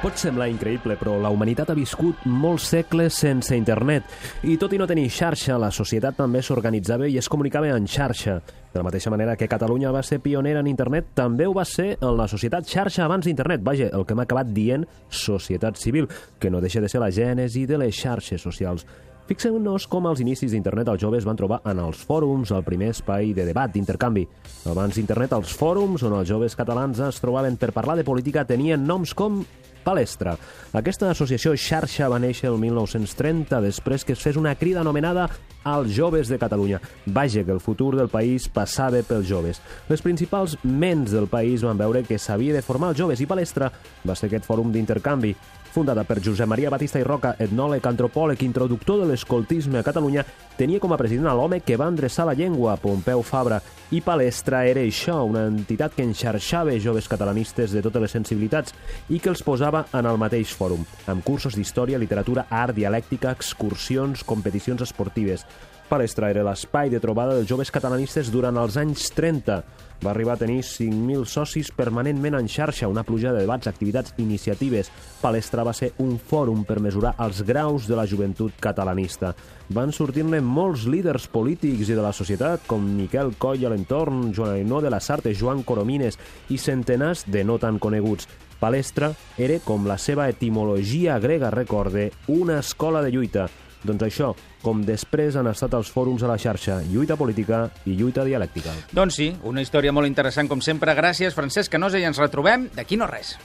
Pot semblar increïble, però la humanitat ha viscut molts segles sense internet. I tot i no tenir xarxa, la societat també s'organitzava i es comunicava en xarxa. De la mateixa manera que Catalunya va ser pionera en internet, també ho va ser en la societat xarxa abans d'internet. Vaja, el que hem acabat dient societat civil, que no deixa de ser la gènesi de les xarxes socials. Fixem-nos com als inicis d'internet els joves van trobar en els fòrums el primer espai de debat, d'intercanvi. Abans d'internet, els fòrums on els joves catalans es trobaven per parlar de política tenien noms com Palestra. Aquesta associació xarxa va néixer el 1930 després que es fes una crida anomenada als joves de Catalunya. Vaja, que el futur del país passava pels joves. Les principals ments del país van veure que s'havia de formar els joves i Palestra va ser aquest fòrum d'intercanvi fundada per Josep Maria Batista i Roca, etnòleg, antropòleg, introductor de l'escoltisme a Catalunya, tenia com a president l'home que va endreçar la llengua, Pompeu Fabra, i Palestra era això, una entitat que enxarxava joves catalanistes de totes les sensibilitats i que els posava en el mateix fòrum, amb cursos d'història, literatura, art, dialèctica, excursions, competicions esportives. Palestra era l'espai de trobada dels joves catalanistes durant els anys 30. Va arribar a tenir 5.000 socis permanentment en xarxa, una pluja de debats, activitats, iniciatives. Palestra va ser un fòrum per mesurar els graus de la joventut catalanista. Van sortir-ne molts líders polítics i de la societat, com Miquel Coll a l'entorn, Joan Ainó de la Sarte, Joan Coromines i centenars de no tan coneguts. Palestra era, com la seva etimologia grega recorde, una escola de lluita. Doncs això, com després han estat els fòrums a la xarxa, lluita política i lluita dialèctica. Doncs sí, una història molt interessant com sempre. Gràcies, Francesc Canosa, i ens retrobem d'aquí no res.